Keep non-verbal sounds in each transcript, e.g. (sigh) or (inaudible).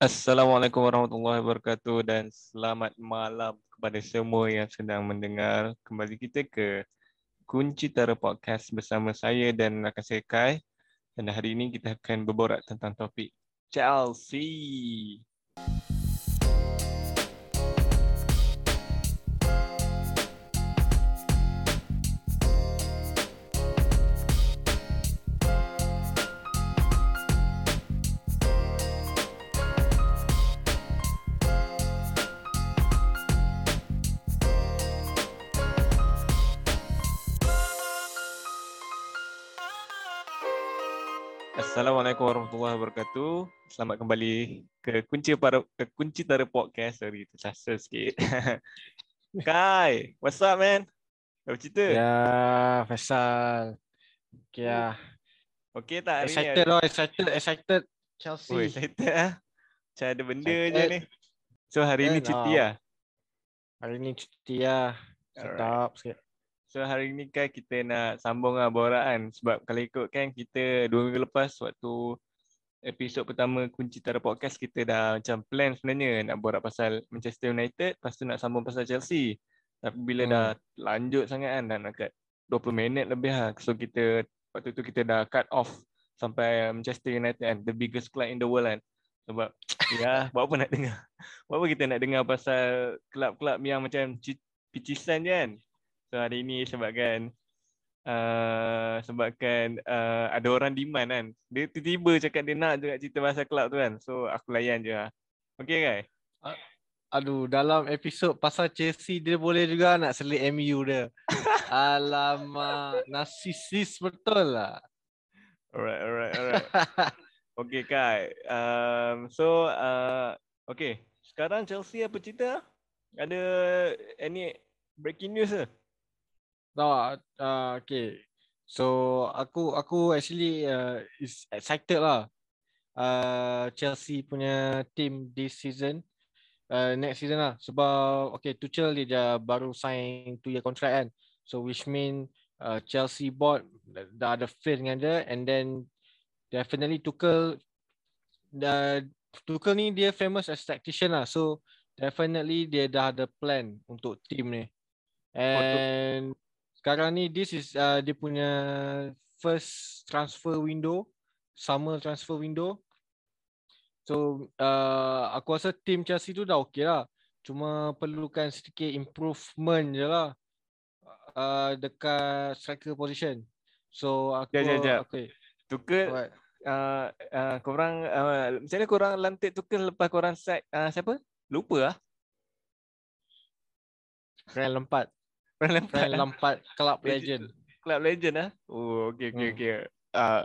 Assalamualaikum warahmatullahi wabarakatuh dan selamat malam kepada semua yang sedang mendengar kembali kita ke Kunci Tara Podcast bersama saya dan rakan saya Kai dan hari ini kita akan berborak tentang topik Chelsea. Selamat kembali ke kunci para ke kunci tara podcast. Sorry, tersasa sikit. (laughs) Kai, what's up man? Apa cerita? Ya, Faisal. Okay lah. Okay tak hari Excited ni? lah, excited, excited. Chelsea. Oh, excited ah. Macam ada benda je Excited. ni. So hari ni Kan, cuti ah. lah. Hari ni cuti lah. Sedap sikit. So hari ni kan kita nak sambung lah borak kan sebab kalau ikut kan kita dua minggu lepas waktu episod pertama Kunci Tara Podcast kita dah macam plan sebenarnya nak borak pasal Manchester United lepas tu nak sambung pasal Chelsea. Tapi bila Hmm. dah lanjut sangat kan dah nak kat 20 minit lebih lah. So kita waktu tu kita dah cut off sampai Manchester United kan the biggest club in the world kan. Sebab (laughs) ya buat apa nak dengar. Buat apa kita nak dengar pasal kelab-kelab yang macam ci- picisan je kan. So hari ni sebabkan uh, sebabkan uh, ada orang demand kan. Dia tiba-tiba cakap dia nak juga cerita pasal kelab tu kan. So aku layan je lah. Okay kan? Aduh, dalam episod pasal Chelsea dia boleh juga nak selit MU dia. (laughs) Alamak, narsisis betul lah. Alright, alright, alright. (laughs) Okay Kai. Um, so uh, okay. Sekarang Chelsea apa cerita? Ada any breaking news ke? Tak? Uh, okay. So aku aku actually uh, is excited lah. Uh, Chelsea punya team this season. Uh, next season lah. Sebab okay Tuchel dia dah baru sign 2 year contract kan. So which mean uh, Chelsea board dah ada faith dengan dia and then definitely Tuchel dah Tuchel ni dia famous as tactician lah. So definitely dia dah ada plan untuk team ni. And sekarang ni this is uh, dia punya first transfer window, summer transfer window. So uh, aku rasa team Chelsea tu dah okey lah. Cuma perlukan sedikit improvement je lah uh, dekat striker position. So aku Jap, jap, jap. okay. Alright. uh, uh, korang uh, macam mana korang lantik Tukel lepas korang sack uh, siapa? Lupa ah. Frank Lampard. Frank Lampard. Frank Lampard club Legend. Club legend ah. Oh, okey okey Hmm. okey. Uh,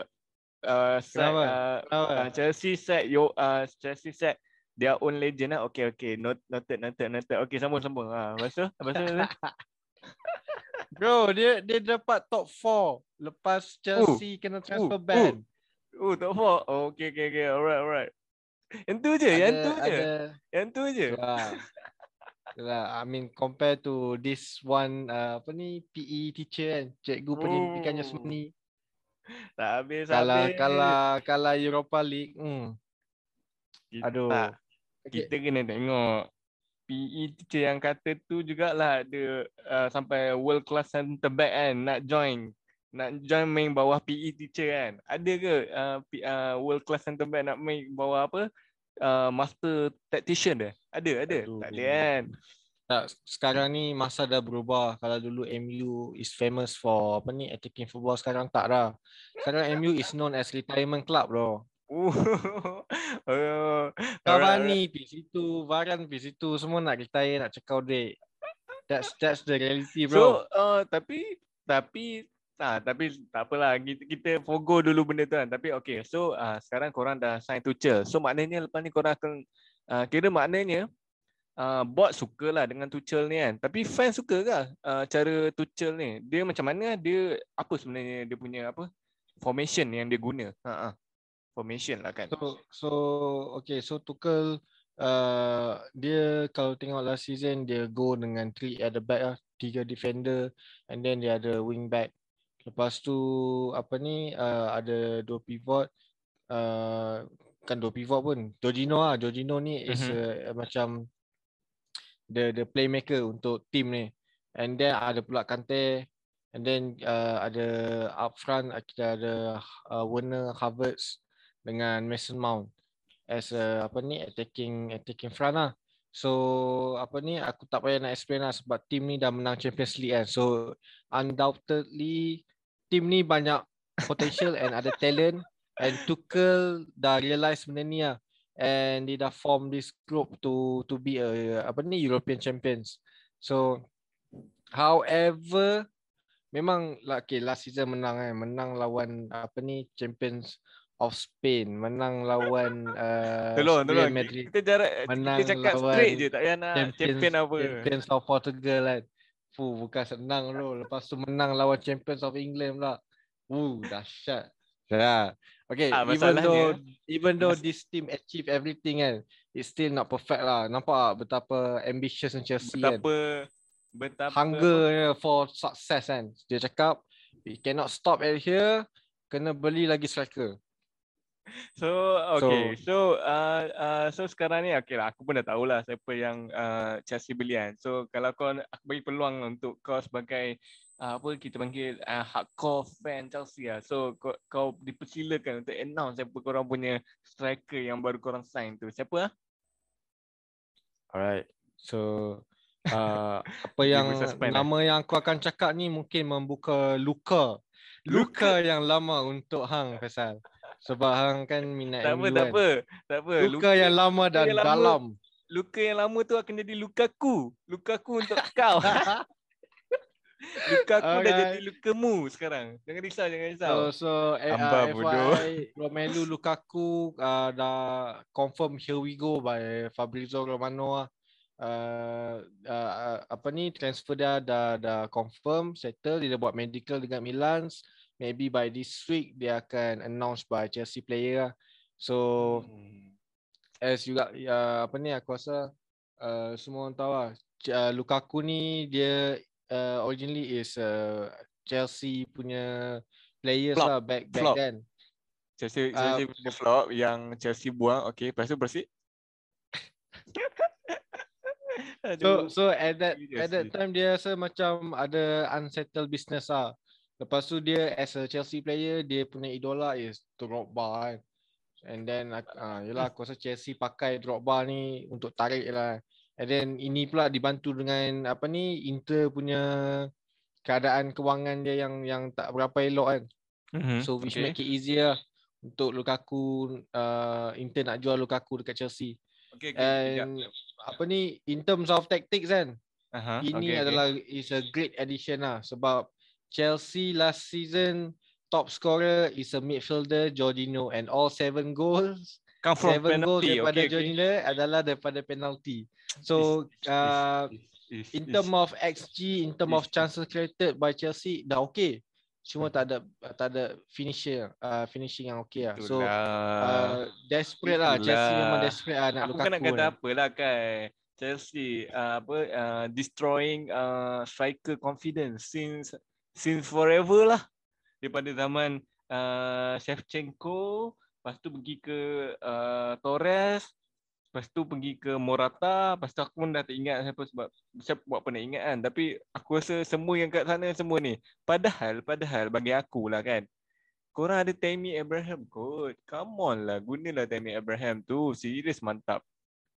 uh, sack, Kenapa? uh, Kenapa? uh, Chelsea sack yo uh, Chelsea sack their own legend ah. Okey okey. Not, noted noted noted. Okey sambung sambung. Ah, lepas tu? Lepas tu? (laughs) Bro, dia dia dapat top 4 lepas Chelsea kena transfer uh. ban. Oh, top four. Oh, okey okey okey. Alright alright. Yang tu je, yang tu je. Ada, Yang tu je. Itulah. (laughs) I mean compare to this one uh, apa ni PE teacher kan, cikgu pendidikannya Oh. semua ni. Tak habis Kalau habis. kalau kalau Europa League, hmm. Kita- Aduh. Tak. Kita kena tengok PE teacher yang kata tu jugalah ada uh, sampai world class center back kan nak join nak join main bawah PE teacher kan ada ke uh, P, uh, world class center back nak main bawah apa uh, master tactician dia ada ada Aduh, tak ada kan Tak, sekarang ni masa dah berubah. Kalau dulu MU is famous for apa ni attacking football sekarang tak dah. Sekarang MU is known as retirement club bro. oh, (laughs) oh. Cavani pergi situ, Varane pergi situ, semua nak retire, nak check out duit. That's that's the reality bro. So uh, tapi tapi ah tapi tak apalah kita kita forgo dulu benda tu kan. Tapi okay so uh, sekarang korang dah sign Tuchel. So maknanya lepas ni korang akan uh, kira maknanya uh, board sukalah dengan Tuchel ni kan. Tapi fans suka ke uh, cara Tuchel ni? Dia macam mana? Dia apa sebenarnya dia punya apa? Formation yang dia guna. Ha ah. Formation lah kan. So so okay so Tuchel uh, dia kalau tengok last season dia go dengan three at the back lah, tiga defender and then dia ada wing back. Lepas tu apa ni uh, ada dua pivot uh, kan dua pivot pun. Jorginho lah. Jorginho ni is Mhm. uh, macam the the playmaker untuk team ni. And then ada pula Kante. And then uh, ada up front kita ada uh, Werner Havertz dengan Mason Mount as a, apa ni attacking attacking front lah. So apa ni aku tak payah nak explain lah sebab team ni dah menang Champions League kan. So undoubtedly team ni banyak potential and ada talent and Tuchel dah realise benda ni lah and dia dah form this group to to be a apa ni European champions. So however memang lah okay, last season menang kan menang lawan apa ni champions of Spain menang lawan uh, Tolong, Real tolong. Madrid Kita jarak menang kita cakap lawan straight je tak payah nak champions, champion apa. champions of Portugal kan Fuh, bukan senang bro lepas tu menang lawan champions of England pula Uh, dahsyat. Ya. Okay, Ah, even though even though this team achieve everything kan, it's still not perfect lah. Nampak tak betapa ambitious and Chelsea kan. Betapa betapa Hunger for success kan. Dia cakap, we cannot stop at here, kena beli lagi striker. (laughs) So okay, so uh, uh, so sekarang ni okay lah, aku pun dah tahulah siapa yang uh, Chelsea beli kan. So kalau kau aku bagi peluang untuk kau sebagai uh, apa kita panggil uh, hardcore fan Chelsea lah. So kau, kau dipersilakan untuk announce siapa korang punya striker yang baru korang sign tu. Siapa ah? Alright. So (laughs) uh, apa yang eh? nama yang aku akan cakap ni mungkin membuka luka. Luka yang lama untuk Hang Faisal. Sebab Hang kan minat Tak apa, MU tak kan. apa. Tak apa. Luka, yang lama dan yang lama. dalam. luka yang lama tu akan jadi lukaku. Lukaku untuk kau. (laughs) lukaku dah Alright. jadi lukamu sekarang. Jangan risau, jangan risau. So, so Hamba uh, bodoh. FYI, Romelu Lukaku uh, dah confirm here we go by Fabrizio Romano lah. Uh, uh, uh, apa ni transfer dia dah dah confirm settle dia dah buat medical dengan Milan maybe by this week dia akan announce by Chelsea player lah. so Hmm. as juga uh, apa ni aku rasa uh, semua orang tahu lah uh, Lukaku ni dia uh, originally is uh, Chelsea punya players Flop. lah back back Flop. then. Chelsea, Uh, Chelsea punya flop yang Chelsea buang. Okay, lepas tu proceed. (laughs) So so at that at that time dia rasa macam ada unsettled business lah. Lepas tu dia as a Chelsea player dia punya idola is Drogba kan. And then uh, yelah aku rasa Chelsea pakai Drogba ni untuk tarik lah. And then ini pula dibantu dengan apa ni Inter punya keadaan kewangan dia yang yang tak berapa elok kan. Mhm, So which okay. make it easier untuk Lukaku uh, Inter nak jual Lukaku dekat Chelsea. Okay, okay. And apa ni in terms of tactics kan Aha, ini okay, okay. adalah is a great addition lah sebab Chelsea last season top scorer is a midfielder Jorginho and all seven goals Come from seven goals penalty. daripada Okay, okay. Jorginho adalah daripada penalty. So Is- is- uh, is- in is- term of XG, in term of chances created by Chelsea dah okay. Cuma tak ada tak ada finisher uh, finishing yang okay lah. So Itulah. uh, desperate lah Chelsea memang Itulah. desperate lah nak aku kan nak Lukaku. kata ni. apa lah kan Chelsea uh, apa uh, destroying uh, striker confidence since since forever lah. Daripada zaman uh, Shevchenko lepas tu pergi ke uh, Torres lepas tu pergi ke Morata lepas tu aku pun dah tak ingat siapa sebab siapa buat nak ingat kan. Tapi aku rasa semua yang kat sana semua ni padahal padahal bagi aku lah kan korang ada Tammy Abraham kot. Come on lah gunalah Tammy Abraham tu. Serius mantap.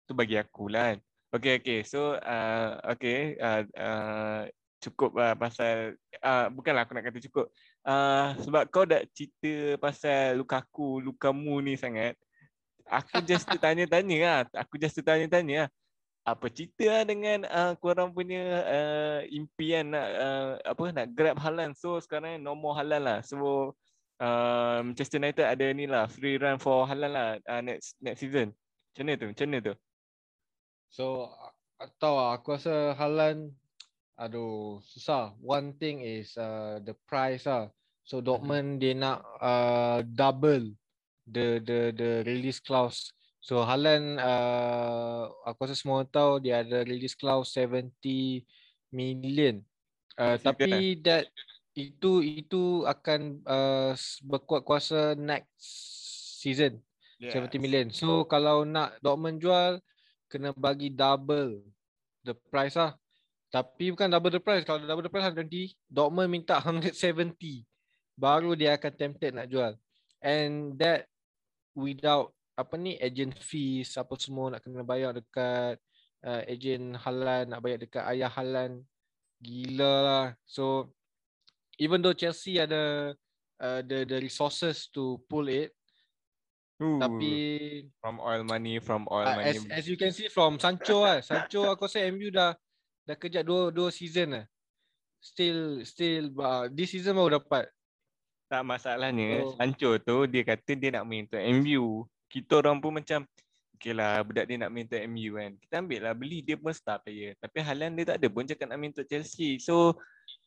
Tu bagi aku lah kan. Okay, okay. So, uh, okay. Uh, uh, cukup lah pasal, uh, bukanlah aku nak kata cukup. Uh, sebab kau dah cerita pasal Lukaku, Lukamu ni sangat. Aku just (laughs) tertanya-tanya lah. Aku just tertanya-tanya lah. Apa cerita lah dengan uh, korang punya uh, impian nak uh, apa nak grab Haaland. So sekarang no more Haaland lah. So uh, Manchester United ada ni lah free run for Haaland lah uh, next next season. Macam mana tu? Macam mana tu? So tahu lah, aku rasa Haaland aduh susah. One thing is uh, the price lah. So Dortmund dia nak uh, double the the the release clause. So Haaland uh, aku rasa semua orang tahu dia ada release clause 70 million. Uh, tapi that itu itu akan uh, berkuat kuasa next season. yes. 70 million. So kalau nak Dortmund jual kena bagi double the price lah. Tapi bukan double the price. Kalau double the price nanti Dortmund minta 170 baru dia akan tempted nak jual. And that without apa ni agent fees apa semua nak kena bayar dekat uh, agent Halan nak bayar dekat ayah Halan gila lah. So even though Chelsea ada uh, the the resources to pull it Ooh, tapi from oil money from oil uh, money as, as you can see from Sancho ah Sancho aku rasa MU dah dah kerja dua dua season lah still still uh, this season baru dapat tak masalahnya oh. Sancho tu dia kata dia nak main untuk MU kita orang pun macam Okay lah, budak dia nak main untuk MU kan. Kita ambil lah, beli dia pun star player. Tapi Haaland dia tak ada pun cakap nak main untuk Chelsea. So,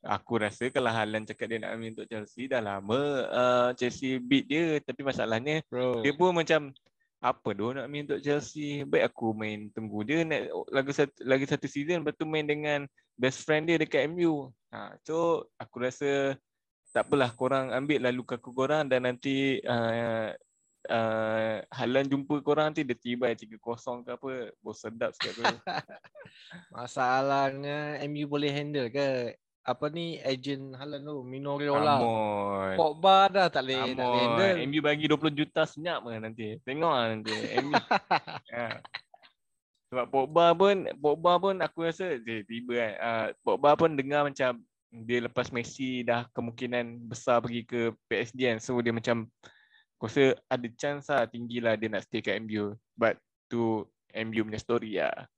aku rasa kalau Haaland cakap dia nak main untuk Chelsea, dah lama uh, Chelsea beat dia. Tapi masalahnya, Bro. dia pun macam, apa doh nak main untuk Chelsea? Baik aku main tunggu dia nak lagi satu, lagi satu season, lepas tu main dengan best friend dia dekat MU. Ha, so, aku rasa tak apalah korang ambil lah Lukaku korang dan nanti uh, uh, Halan jumpa korang nanti dia tiba 3-0 ke apa Bos sedap sikit tu (laughs) Masalahnya MU boleh handle ke apa ni agent Halan tu Minoriola Pogba dah tak boleh tak handle MU bagi 20 juta senyap ke nanti Tengok lah nanti MU (laughs) ya. Sebab Pogba pun Pogba pun aku rasa dia tiba kan uh, Pogba pun dengar macam dia lepas Messi dah kemungkinan besar pergi ke PSG kan so dia macam Aku rasa ada chance lah tinggi lah dia nak stay kat MU. But tu MU punya story lah.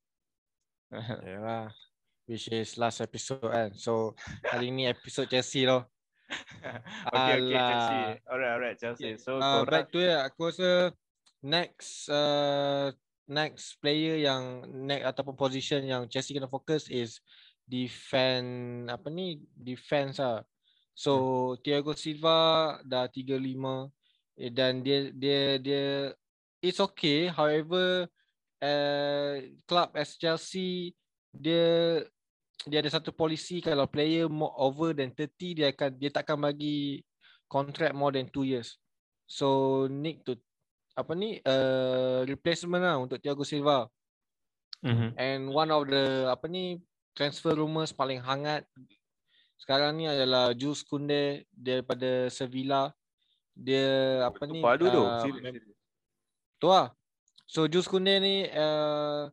(laughs) Yalah. Which is last episode kan. So hari ni episode Chelsea loh. (laughs) okay, okay, Chelsea. Alright, alright, Chelsea. So, uh, back to ya. Aku rasa next uh, next player yang next ataupun position yang Chelsea kena fokus is defend apa ni defense ah. So hmm. Thiago Silva dah 35 Eh, dan dia dia dia it's okay however uh, club as Chelsea dia dia ada satu polisi kalau player more over than 30 dia akan dia takkan bagi contract more than 2 years. So need to apa ni uh, replacement lah untuk Thiago Silva. Mm-hmm. and one of the apa ni transfer rumors paling hangat sekarang ni adalah Jules Kunde daripada Sevilla. Dia apa ni padu tu uh, tu lah. So Jus Kunde ni uh,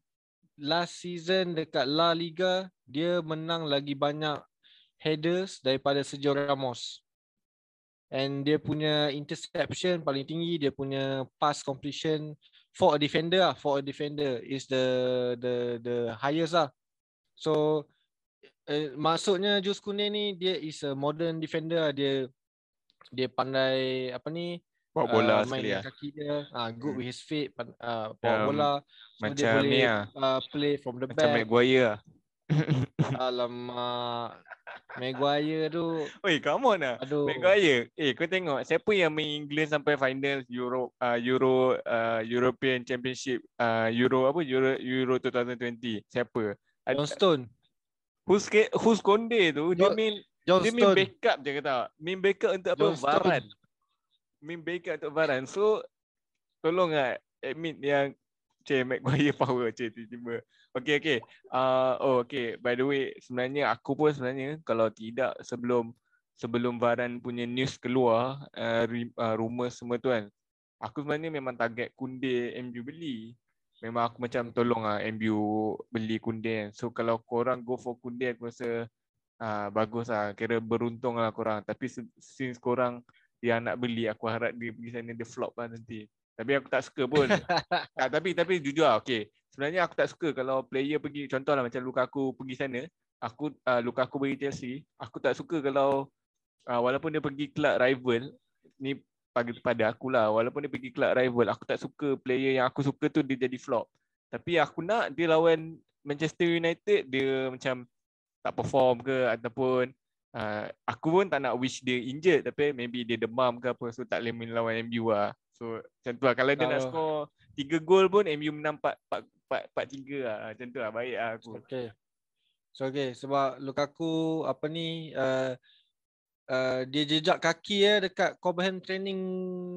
last season dekat La Liga dia menang lagi banyak headers daripada Sergio Ramos. And dia punya interception paling tinggi dia punya pass completion for a defender lah. For a defender is the the the highest lah. So uh, maksudnya Jus Kunde ni dia is a modern defender lah. dia dia pandai apa ni bawa bola uh, main sekali kaki dia. Uh, good with his feet uh, bawa um, bola. So macam dia boleh, lah. uh, play from the macam back. Macam Maguire lah. (laughs) Alamak. Maguire tu. Oi, come on lah. Aduh. Maguire. Eh kau tengok Siapa yang main England sampai final Euro uh, Euro uh, European Championship uh, Euro apa Euro Euro 2020 Siapa? John Stone. Who's, who's Conde tu? Dia main John dia main backup je kata. Main backup untuk apa? John Varan. Main backup untuk Varan. So, tolong lah admit yang Cik Maguire power Cik tiba-tiba. Okay, okay. Uh, oh, okay. By the way, sebenarnya aku pun sebenarnya kalau tidak sebelum sebelum Varan punya news keluar, uh, uh, rumor semua tu kan, aku sebenarnya memang target kunde MU beli. Memang aku macam tolong lah MU beli kunde kan. So, kalau korang go for kunde, aku rasa Ah bagus lah. Kira beruntung lah korang. Tapi since korang yang nak beli, aku harap dia pergi sana dia flop lah nanti. Tapi aku tak suka pun. tak, (laughs) tapi tapi jujur lah. Okay. Sebenarnya aku tak suka kalau player pergi. Contoh lah macam Lukaku pergi sana. Aku uh, Lukaku pergi Chelsea. Aku tak suka kalau uh, walaupun dia pergi club rival. Ni pagi pada aku lah. Walaupun dia pergi club rival. Aku tak suka player yang aku suka tu dia jadi flop. Tapi aku nak dia lawan Manchester United. Dia macam tak perform ke ataupun uh, aku pun tak nak wish dia injured tapi maybe dia demam ke apa so tak boleh main lawan MU lah. So macam tu lah. Kalau dia nak score 3 gol pun MU menang 4 4 4 3 lah. Macam tu lah baik lah aku. Okay. So okay sebab Lukaku apa ni uh, uh, dia jejak kaki ya dekat Cobham training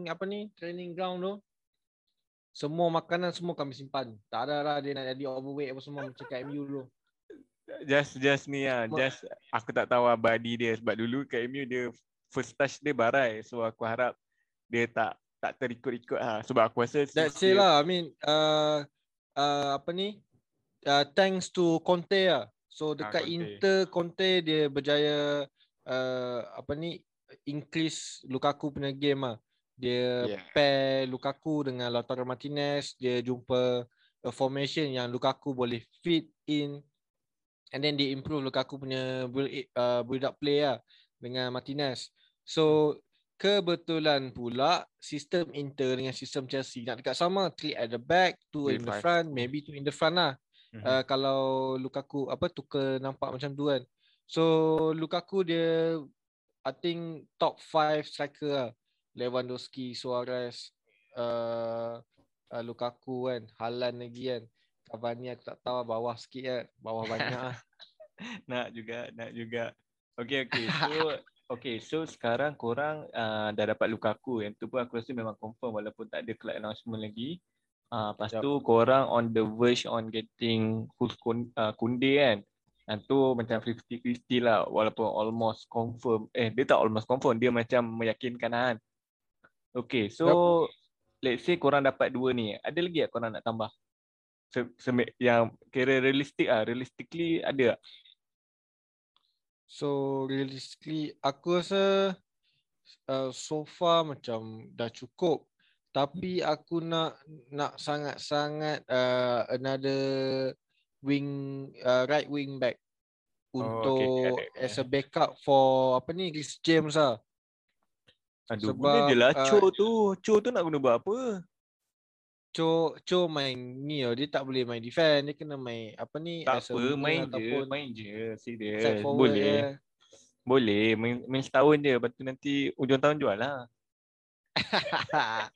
apa ni training ground tu. semua makanan semua kami simpan. Tak ada lah dia nak jadi overweight apa semua macam kat MU dulu. Just just ni lah. Ma- Just aku tak tahu lah body dia sebab dulu kat MU dia first touch dia barai. So aku harap dia tak tak terikut-ikut lah. Sebab aku rasa That's it lah. I mean uh, uh, apa ni? Uh, thanks to Conte lah. So dekat Conte. Inter Conte dia berjaya uh, apa ni increase Lukaku punya game lah. Dia Yeah. pair Lukaku dengan Lautaro Martinez, dia jumpa a formation yang Lukaku boleh fit in and then dia improve Lukaku punya build, uh, build up play lah dengan Martinez. So kebetulan pula sistem Inter dengan sistem Chelsea nak dekat sama, three at the back, two Three in the five. front, maybe two in the front lah. Mhm. Uh, kalau Lukaku apa tukar nampak macam tu kan. So Lukaku dia I think top 5 striker lah. Lewandowski, Suarez, uh, uh, Lukaku kan, Haaland lagi kan. Cavani aku tak tahu bawah sikit kan, bawah banyak lah. (laughs) nak juga, nak juga. Okay, okay. So, okay, so sekarang korang uh, dah dapat Lukaku. Yang tu pun aku rasa memang confirm walaupun tak ada club announcement lagi. Uh, lepas tu korang on the verge on getting uh, Kunde kan. Yang tu macam 50-50 lah walaupun almost confirm. Eh, dia tak almost confirm. Dia macam meyakinkan lah kan. Okay, so let's say korang dapat dua ni. Ada lagi tak korang nak tambah? Se- seme- yang kira realistik ah, realistically ada tak? So realistically aku rasa uh, so far macam dah cukup. Tapi aku nak nak sangat-sangat uh, another wing uh, right wing back Oh, untuk okay, okay. as a backup for apa ni Rhys James lah. Aduh, Sebab, guna je lah uh, Cho tu. Cho tu nak guna buat apa? Cho Cho main ni oh, dia tak boleh main defend, dia kena main apa ni Tak apa, main je. Main je. Serius. Boleh. je. Boleh. Main, main setahun je. Lepas tu nanti ujung tahun jual lah. (laughs)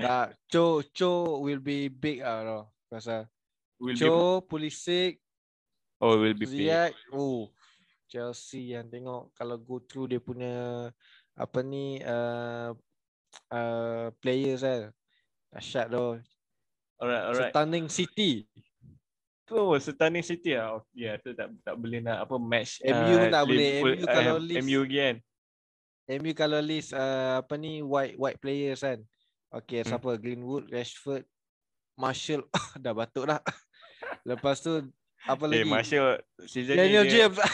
tak, Cho Cho will be big ah tau. Pasal Will be, Cho, Pulisic, oh, will be paid. Ziyech, oh Chelsea yang tengok kalau go through dia punya apa ni uh, uh, players kan. Dahsyat tu. Alright, alright. Stunning City. Tu Stunning City lah. Oh, ya, tu tak tak boleh nak apa match. MU uh, tak boleh. MU kalau uh, list- MU kan. MU kalau list uh, apa ni white white players kan. Okay, Hmm. siapa? Greenwood, Rashford, Marshall. (laughs) dah batuk dah. (laughs) Lepas tu apa Eh, lagi? Marshall season Daniel ni dia, James. (laughs)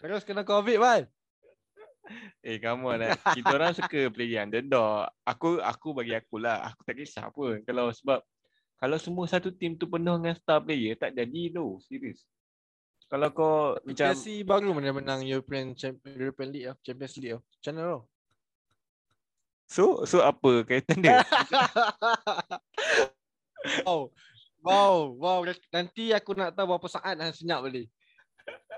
Terus kena COVID kan? Eh, come on lah. (laughs) Kita orang suka player underdog. Aku aku bagi aku lah. Aku tak kisah pun. Kalau sebab kalau semua satu team tu penuh dengan star player, tak jadi tu. Serius. Kalau kau macam Chelsea baru mana menang European Champions European League ah, Champions League ah. Macam mana tau? so so apa kaitan dia? (laughs) wow. Wow, wow. Nanti aku nak tahu berapa saat dah senyap balik.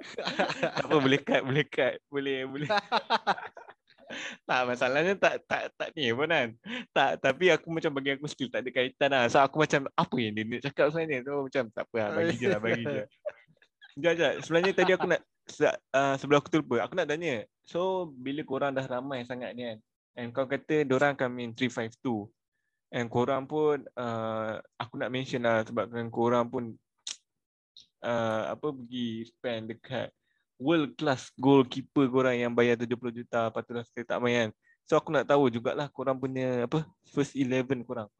(laughs) tak apa boleh cut, boleh cut. Boleh, boleh. (laughs) tak masalahnya tak tak tak ni pun kan. Tak tapi aku macam bagi aku still tak ada kaitan lah. So aku macam apa yang dia nak cakap sebenarnya tu macam tak apa lah bagi je lah bagi je. Sekejap, sekejap. Sebenarnya tadi aku nak uh, sebelum aku terlupa, aku nak tanya. So bila korang dah ramai sangat ni kan. And kau kata dorang akan main 352. And korang pun uh, aku nak mention lah sebabkan korang pun uh, apa pergi spend dekat world class goalkeeper korang yang bayar 70 juta dah sekali tak main kan. So aku nak tahu jugalah korang punya apa first 11 korang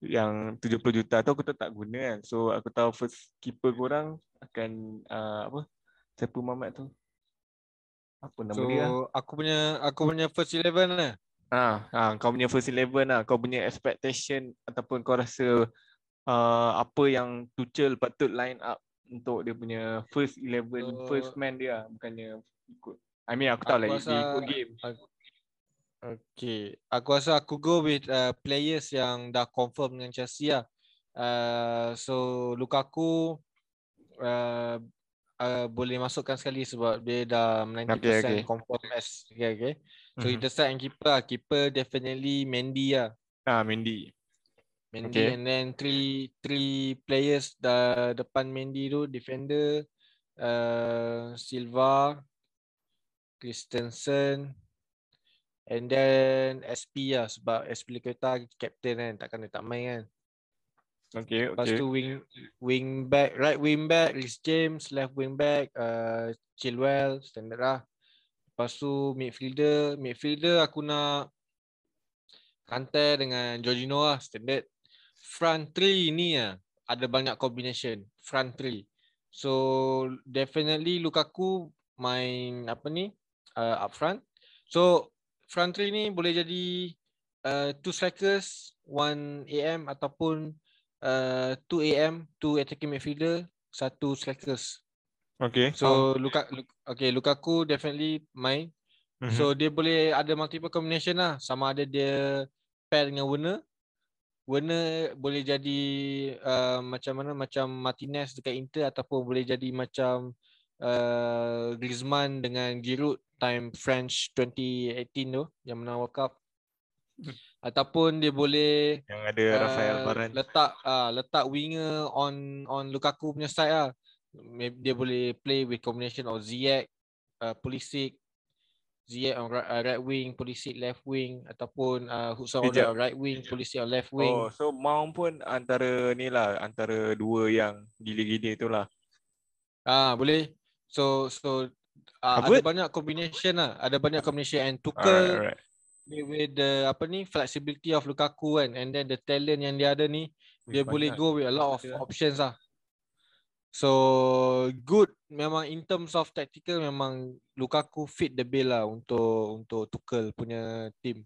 yang 70 juta tu aku tak tak guna kan. So aku tahu first keeper korang akan uh, apa siapa Mamat tu? Apa nama so dia? aku punya aku punya first 11 lah. Ah, ah, kau punya first 11 lah. Kau punya expectation ataupun kau rasa uh, apa yang Tuchel patut line up untuk dia punya first 11, So- first man dia lah. Bukannya ikut. I mean aku tahu lah Aku dia ikut game. Okay. Aku rasa aku go with uh, players yang dah confirm dengan Chelsea lah. Uh, so Lukaku uh, uh, boleh masukkan sekali sebab dia dah 90% Okay, okay. confirm as okay, okay. So Mhm. kita start yang keeper lah. Keeper definitely Mendy lah. Ah, Mendy. Mendy Okay. and then three three players dah depan Mendy tu defender uh, Silva, Christensen And then SP lah sebab SP Lekota captain kan takkan dia tak main kan. Okay, Lepas okay. tu wing wing back, right wing back, Rhys James, left wing back, uh, Chilwell, standard lah. Lepas tu midfielder, midfielder aku nak Kante dengan Jorginho lah, standard. Front three ni lah, ada banyak combination. Front three. So definitely Lukaku main apa ni uh, up front. So front three ni boleh jadi uh, two strikers, one AM ataupun uh, 2 AM, 2 attacking midfielder, satu strikers. Okay. So Luka, Lu- okay Lukaku definitely main. Mhm. So dia boleh ada multiple combination lah. Sama ada dia pair dengan Werner. Werner boleh jadi uh, macam mana macam Martinez dekat Inter ataupun boleh jadi macam uh, Griezmann dengan Giroud time French 2018 tu yang menang World Cup. Hmm. Ataupun dia boleh yang ada Rafael uh, Varane. letak uh, letak winger on on Lukaku punya side lah. Maybe dia boleh play with combination of Ziyech, uh, Pulisic, Ziyech on right, uh, right wing, Pulisic left wing ataupun uh, Hudson Odoi on right wing, Pulisic on left wing. Oh, so Mount pun antara ni lah, antara dua yang gila-gila tu lah. Ah boleh. So so uh, Apa? ada banyak combination lah. Ada banyak combination and Tuchel alright. with, with the apa ni flexibility of Lukaku kan and then the talent yang dia ada ni dia boleh go with a lot of options lah. So good memang in terms of tactical memang Lukaku fit the bill lah untuk untuk Tuchel punya team.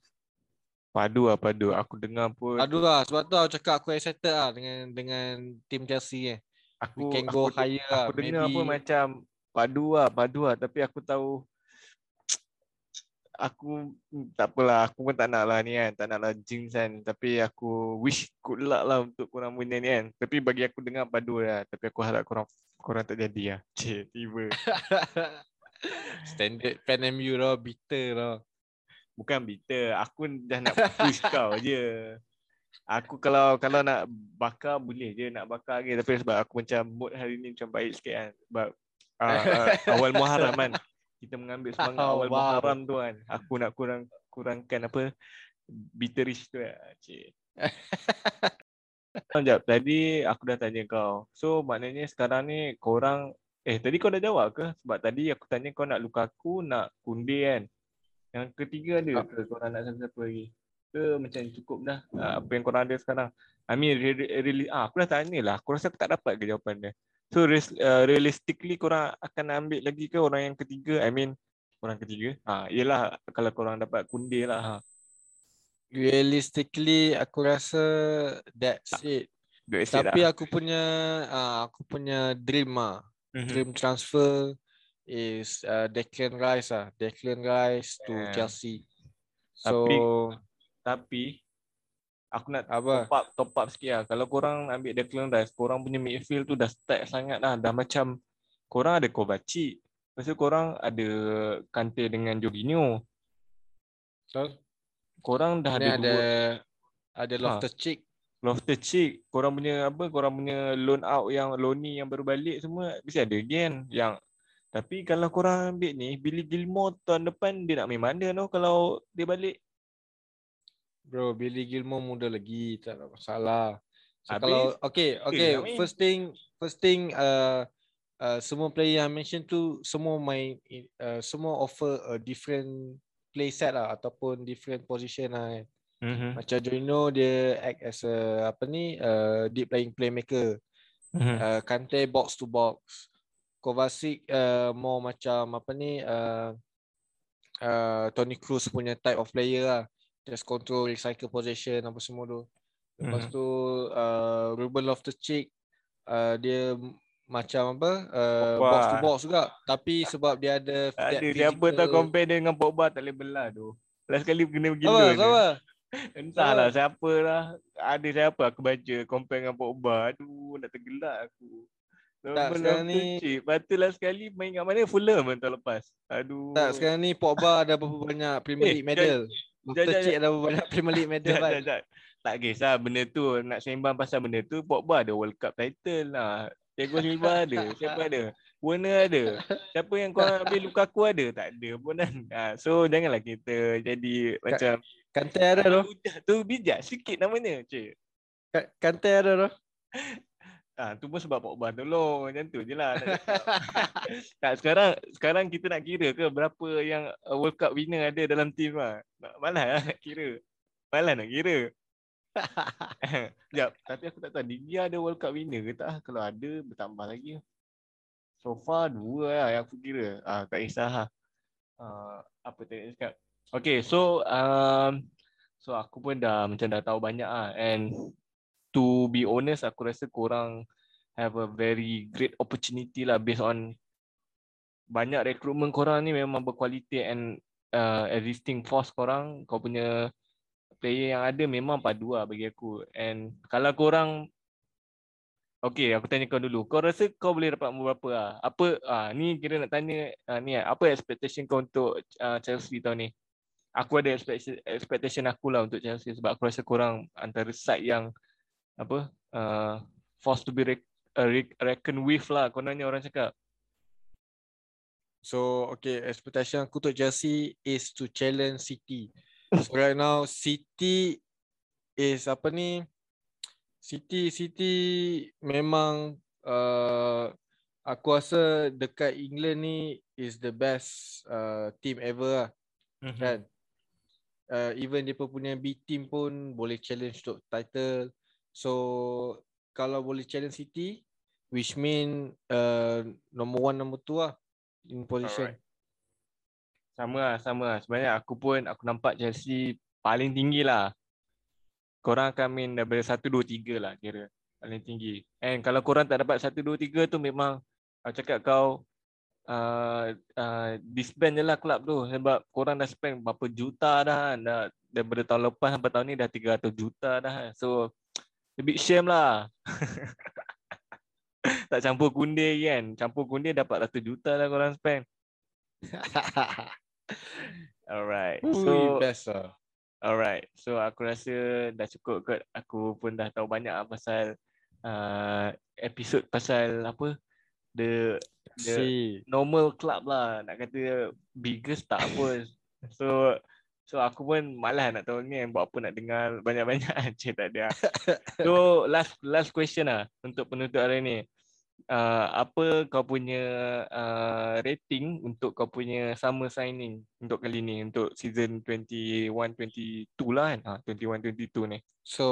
Padu lah, padu. Aku dengar pun. Aduh lah sebab tu aku cakap aku excited lah dengan dengan team Chelsea eh. aku, We can aku, go higher lah. Aku dengar Maybe pun macam padu lah, padu lah. Tapi aku tahu aku tak apalah, aku pun tak nak lah ni kan, tak nak lah jinx kan. Tapi aku wish good luck lah untuk korang punya ni kan. Tapi bagi aku dengar padu lah. Tapi aku harap korang korang tak jadi lah. (laughs) Cik, tiba. (laughs) Standard fan MU lah, bitter lah. Bukan bitter, aku dah nak push (laughs) kau je. Aku kalau kalau nak bakar boleh je nak bakar lagi tapi sebab aku macam mood hari ni macam baik sikit kan. Sebab uh, uh, awal Muharram kan. Kita mengambil (laughs) semangat Oh, awal wow. Muharram tu kan. Aku nak kurang kurangkan apa bitterish tu lah. Cik. (laughs) Sekejap, tadi aku dah tanya kau. So maknanya sekarang ni korang eh tadi kau dah jawab ke? Sebab tadi aku tanya kau nak Lukaku, nak Kunde kan. Yang ketiga ada Ah. ke korang nak siapa-siapa lagi? Ke macam cukup dah ah, apa yang korang ada sekarang? I mean really, really ah, aku dah tanya lah. Aku rasa aku tak dapat ke jawapan dia. So uh, realistically korang akan ambil lagi ke orang yang ketiga? I mean orang ketiga? Ah, yelah kalau korang dapat Kunde lah. Ha. Realistically aku rasa that's it. Duit estate Tapi lah. aku punya uh, aku punya dream ah. Mhm. Dream transfer is uh, Declan Rice ah. Declan Rice to Yeah. Chelsea. Tapi- So Tapi aku nak Apa? top up top up sikit lah. Kalau korang ambil Declan Rice, korang punya midfield tu dah stack sangat dah. Dah macam korang ada Kovacic. Lepas tu korang ada Kante dengan Jorginho. betul? Korang dah ada, ada dua ada Ha. Loftus Cheek. Loftus Cheek. Korang punya apa? Korang punya loan out yang Loni yang baru balik semua mesti ada kan. Yang tapi kalau korang ambil ni, Billy Gilmore tahun depan dia nak main mana tu kalau dia balik? Bro, Billy Gilmore muda lagi, tak ada masalah. So Habis, kalau okay, okay, nak main. first thing first thing uh, uh, semua player yang mention tu semua main in- uh, semua offer a different play set lah ataupun different position lah kan. Mhm. Macam Jorginho dia act as a apa ni uh, deep playing playmaker. Mhm. Uh, Kante box to box. Kovacic uh, more macam apa ni uh, uh, Tony Cruz punya type of player lah. Just control recycle possession apa semua tu. Lepas Mhm. tu uh, Ruben Loftus-Cheek uh, dia macam apa uh, Pogba. box to box juga tapi sebab dia ada that Ada siapa tak compare dia dengan Pogba tak boleh belah tu. Last kali kena Apa? gila dia. Apa? Entahlah siapa lah. Ada siapa aku baca compare dengan Pogba. Aduh nak tergelak aku. Tak, sekarang ni- Loftus-Cheek. Lepas tu last kali main kat mana? Fulham tahun lepas. Aduh. Tak sekarang ni Pogba ada berapa banyak Premier Eh, League medal. Loftus-Cheek ada berapa banyak Premier League medal kan. jap. Tak kisah benda tu nak sembang pasal benda tu Pogba ada World Cup title lah Thiago Silva ada. Siapa ada? Werner ada. Siapa yang kau ambil Lukaku ada? Tak ada pun kan. Ha, so janganlah kita jadi macam Kante ada tu. Tu bijak sikit namanya. Cik. Ka- Kante ada tu. (laughs) Ah, tu pun sebab Pogba tolong macam tu je lah. (laughs) tak, sekarang sekarang kita nak kira ke berapa yang uh, World Cup winner ada dalam team lah. Malas lah nak kira. Malas nak kira. (laughs) Sekejap, tapi aku tak tahu dia ada World Cup winner ke tak? Kalau ada, bertambah lagi. So far, dua lah yang aku kira. Ah, tak kisah lah. Ah, apa tadi cakap? Okay, so um, so aku pun dah macam dah tahu banyak lah. And to be honest, aku rasa korang have a very great opportunity lah based on banyak recruitment korang ni memang berkualiti and uh, existing force korang, kau punya player yang ada memang padu lah bagi aku. And kalau korang Okay, aku tanya kau dulu. Kau rasa kau boleh dapat berapa lah? Apa, ah, ni kira nak tanya, ah, ni ah, apa expectation kau untuk ah, Chelsea tahun ni? Aku ada expectation, expectation aku lah untuk Chelsea sebab aku rasa korang antara side yang apa uh, forced to be rec- uh, rec- reckon with lah kononnya orang cakap. So okay, expectation aku untuk Chelsea is to challenge City. So (laughs) right now City is apa ni? City City memang uh, aku rasa dekat England ni is the best uh, team ever lah Mhm. kan. Uh, even dia punya B team pun boleh challenge untuk title. So kalau boleh challenge City which mean uh, number one number two lah in position. Alright. Sama lah, sama lah. Sebenarnya aku pun aku nampak Chelsea paling tinggi lah. Korang akan main daripada 1, 2, 3 lah kira. Paling tinggi. And kalau korang tak dapat 1, 2, 3 tu memang aku cakap kau uh, uh, disband je lah club tu. Sebab korang dah spend berapa juta dah kan. Dah, daripada tahun lepas sampai tahun ni dah 300 juta dah kan. So, a bit shame lah. (laughs) tak campur kunde kan. Campur kunde dapat ratus juta lah korang spend. (laughs) Alright. Ui, So best lah. alright. So aku rasa dah cukup kot. Aku pun dah tahu banyak lah pasal uh, episod pasal apa the the See. normal club lah. Nak kata biggest tak apa. (laughs) So so aku pun malas nak tahu ni buat apa nak dengar (laughs) banyak-banyak (laughs) Cik tak ada. So (laughs) last last question lah untuk penutup hari ni. Uh, apa kau punya uh, rating untuk kau punya summer signing untuk kali ni untuk season 21-22 lah kan? Ha, 21-22 ni. So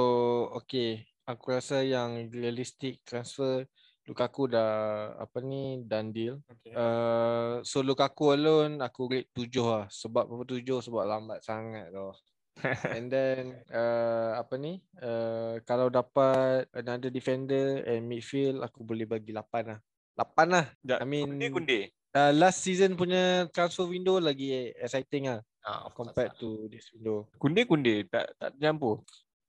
okay, aku rasa yang realistic transfer Lukaku dah apa ni done deal. Okay. Uh, so Lukaku alone aku rate 7 lah. Sebab berapa 7 sebab lambat sangat tu. (laughs) And then uh, apa ni? Uh, kalau dapat another defender and midfield aku boleh bagi 8 lah. 8 lah. Sekejap, I mean- kunde-kunde. Uh, last season punya transfer window lagi exciting lah Ah, of compared lah. to this window. Kunde-kunde tak tak campur.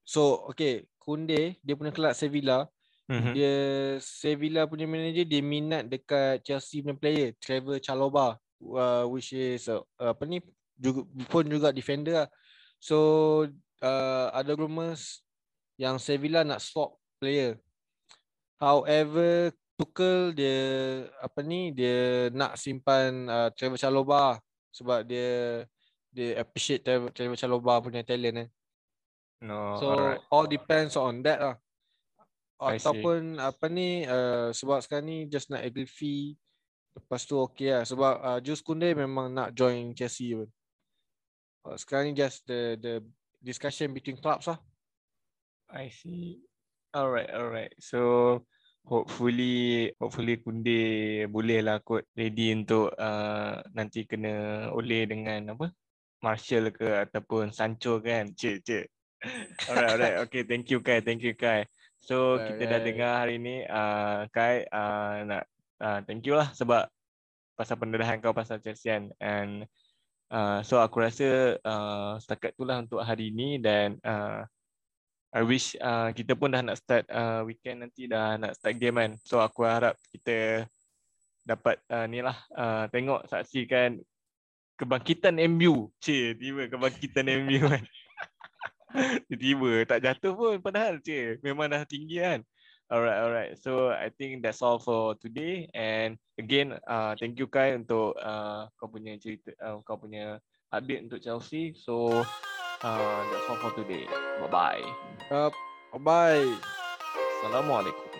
So okay, Kunde dia punya kelab Sevilla Mm-hmm. Dia Sevilla punya manager dia minat dekat Chelsea punya player Trevor Chalobah uh, which is uh, apa ni juga, pun juga defender lah. So uh, ada rumours yang Sevilla nak swap player. However Tuchel dia apa ni dia nak simpan uh, Trevor Chalobah sebab dia dia appreciate Trevor, Trevor Chalobah punya talent eh. No, So alright. all depends on that lah. Ataupun apa ni uh, sebab sekarang ni just nak fee lepas tu okay lah sebab uh, Jus Kunde memang nak join Chelsea pun. Uh, sekarang ni just the the discussion between clubs lah. I see. Alright, alright. So hopefully hopefully Kunde boleh lah kot ready untuk uh, nanti kena oleh dengan apa? Marshall ke ataupun Sancho kan. Cik, cik. (laughs) Alright, alright. Okay, thank you Kai, thank you Kai. So kita dah Alright. dengar hari ni uh, Kai uh, nak uh, thank you lah sebab pasal pendarahan kau pasal Chelsea kan. And uh, so aku rasa uh, setakat tu lah untuk hari ni dan uh, I wish uh, kita pun dah nak start uh, weekend nanti dah nak start game kan. So aku harap kita dapat uh, ni lah uh, tengok saksikan kebangkitan MU. Cik, tiba kebangkitan MU kan. (laughs) (laughs) Tiba tak jatuh pun padahal cik. Memang dah tinggi kan. Alright, alright. So I think that's all for today. And again, uh, thank you Kai untuk uh, kau punya cerita, uh, kau punya update untuk Chelsea. So uh, that's all for today. Bye bye. Uh, bye. Assalamualaikum.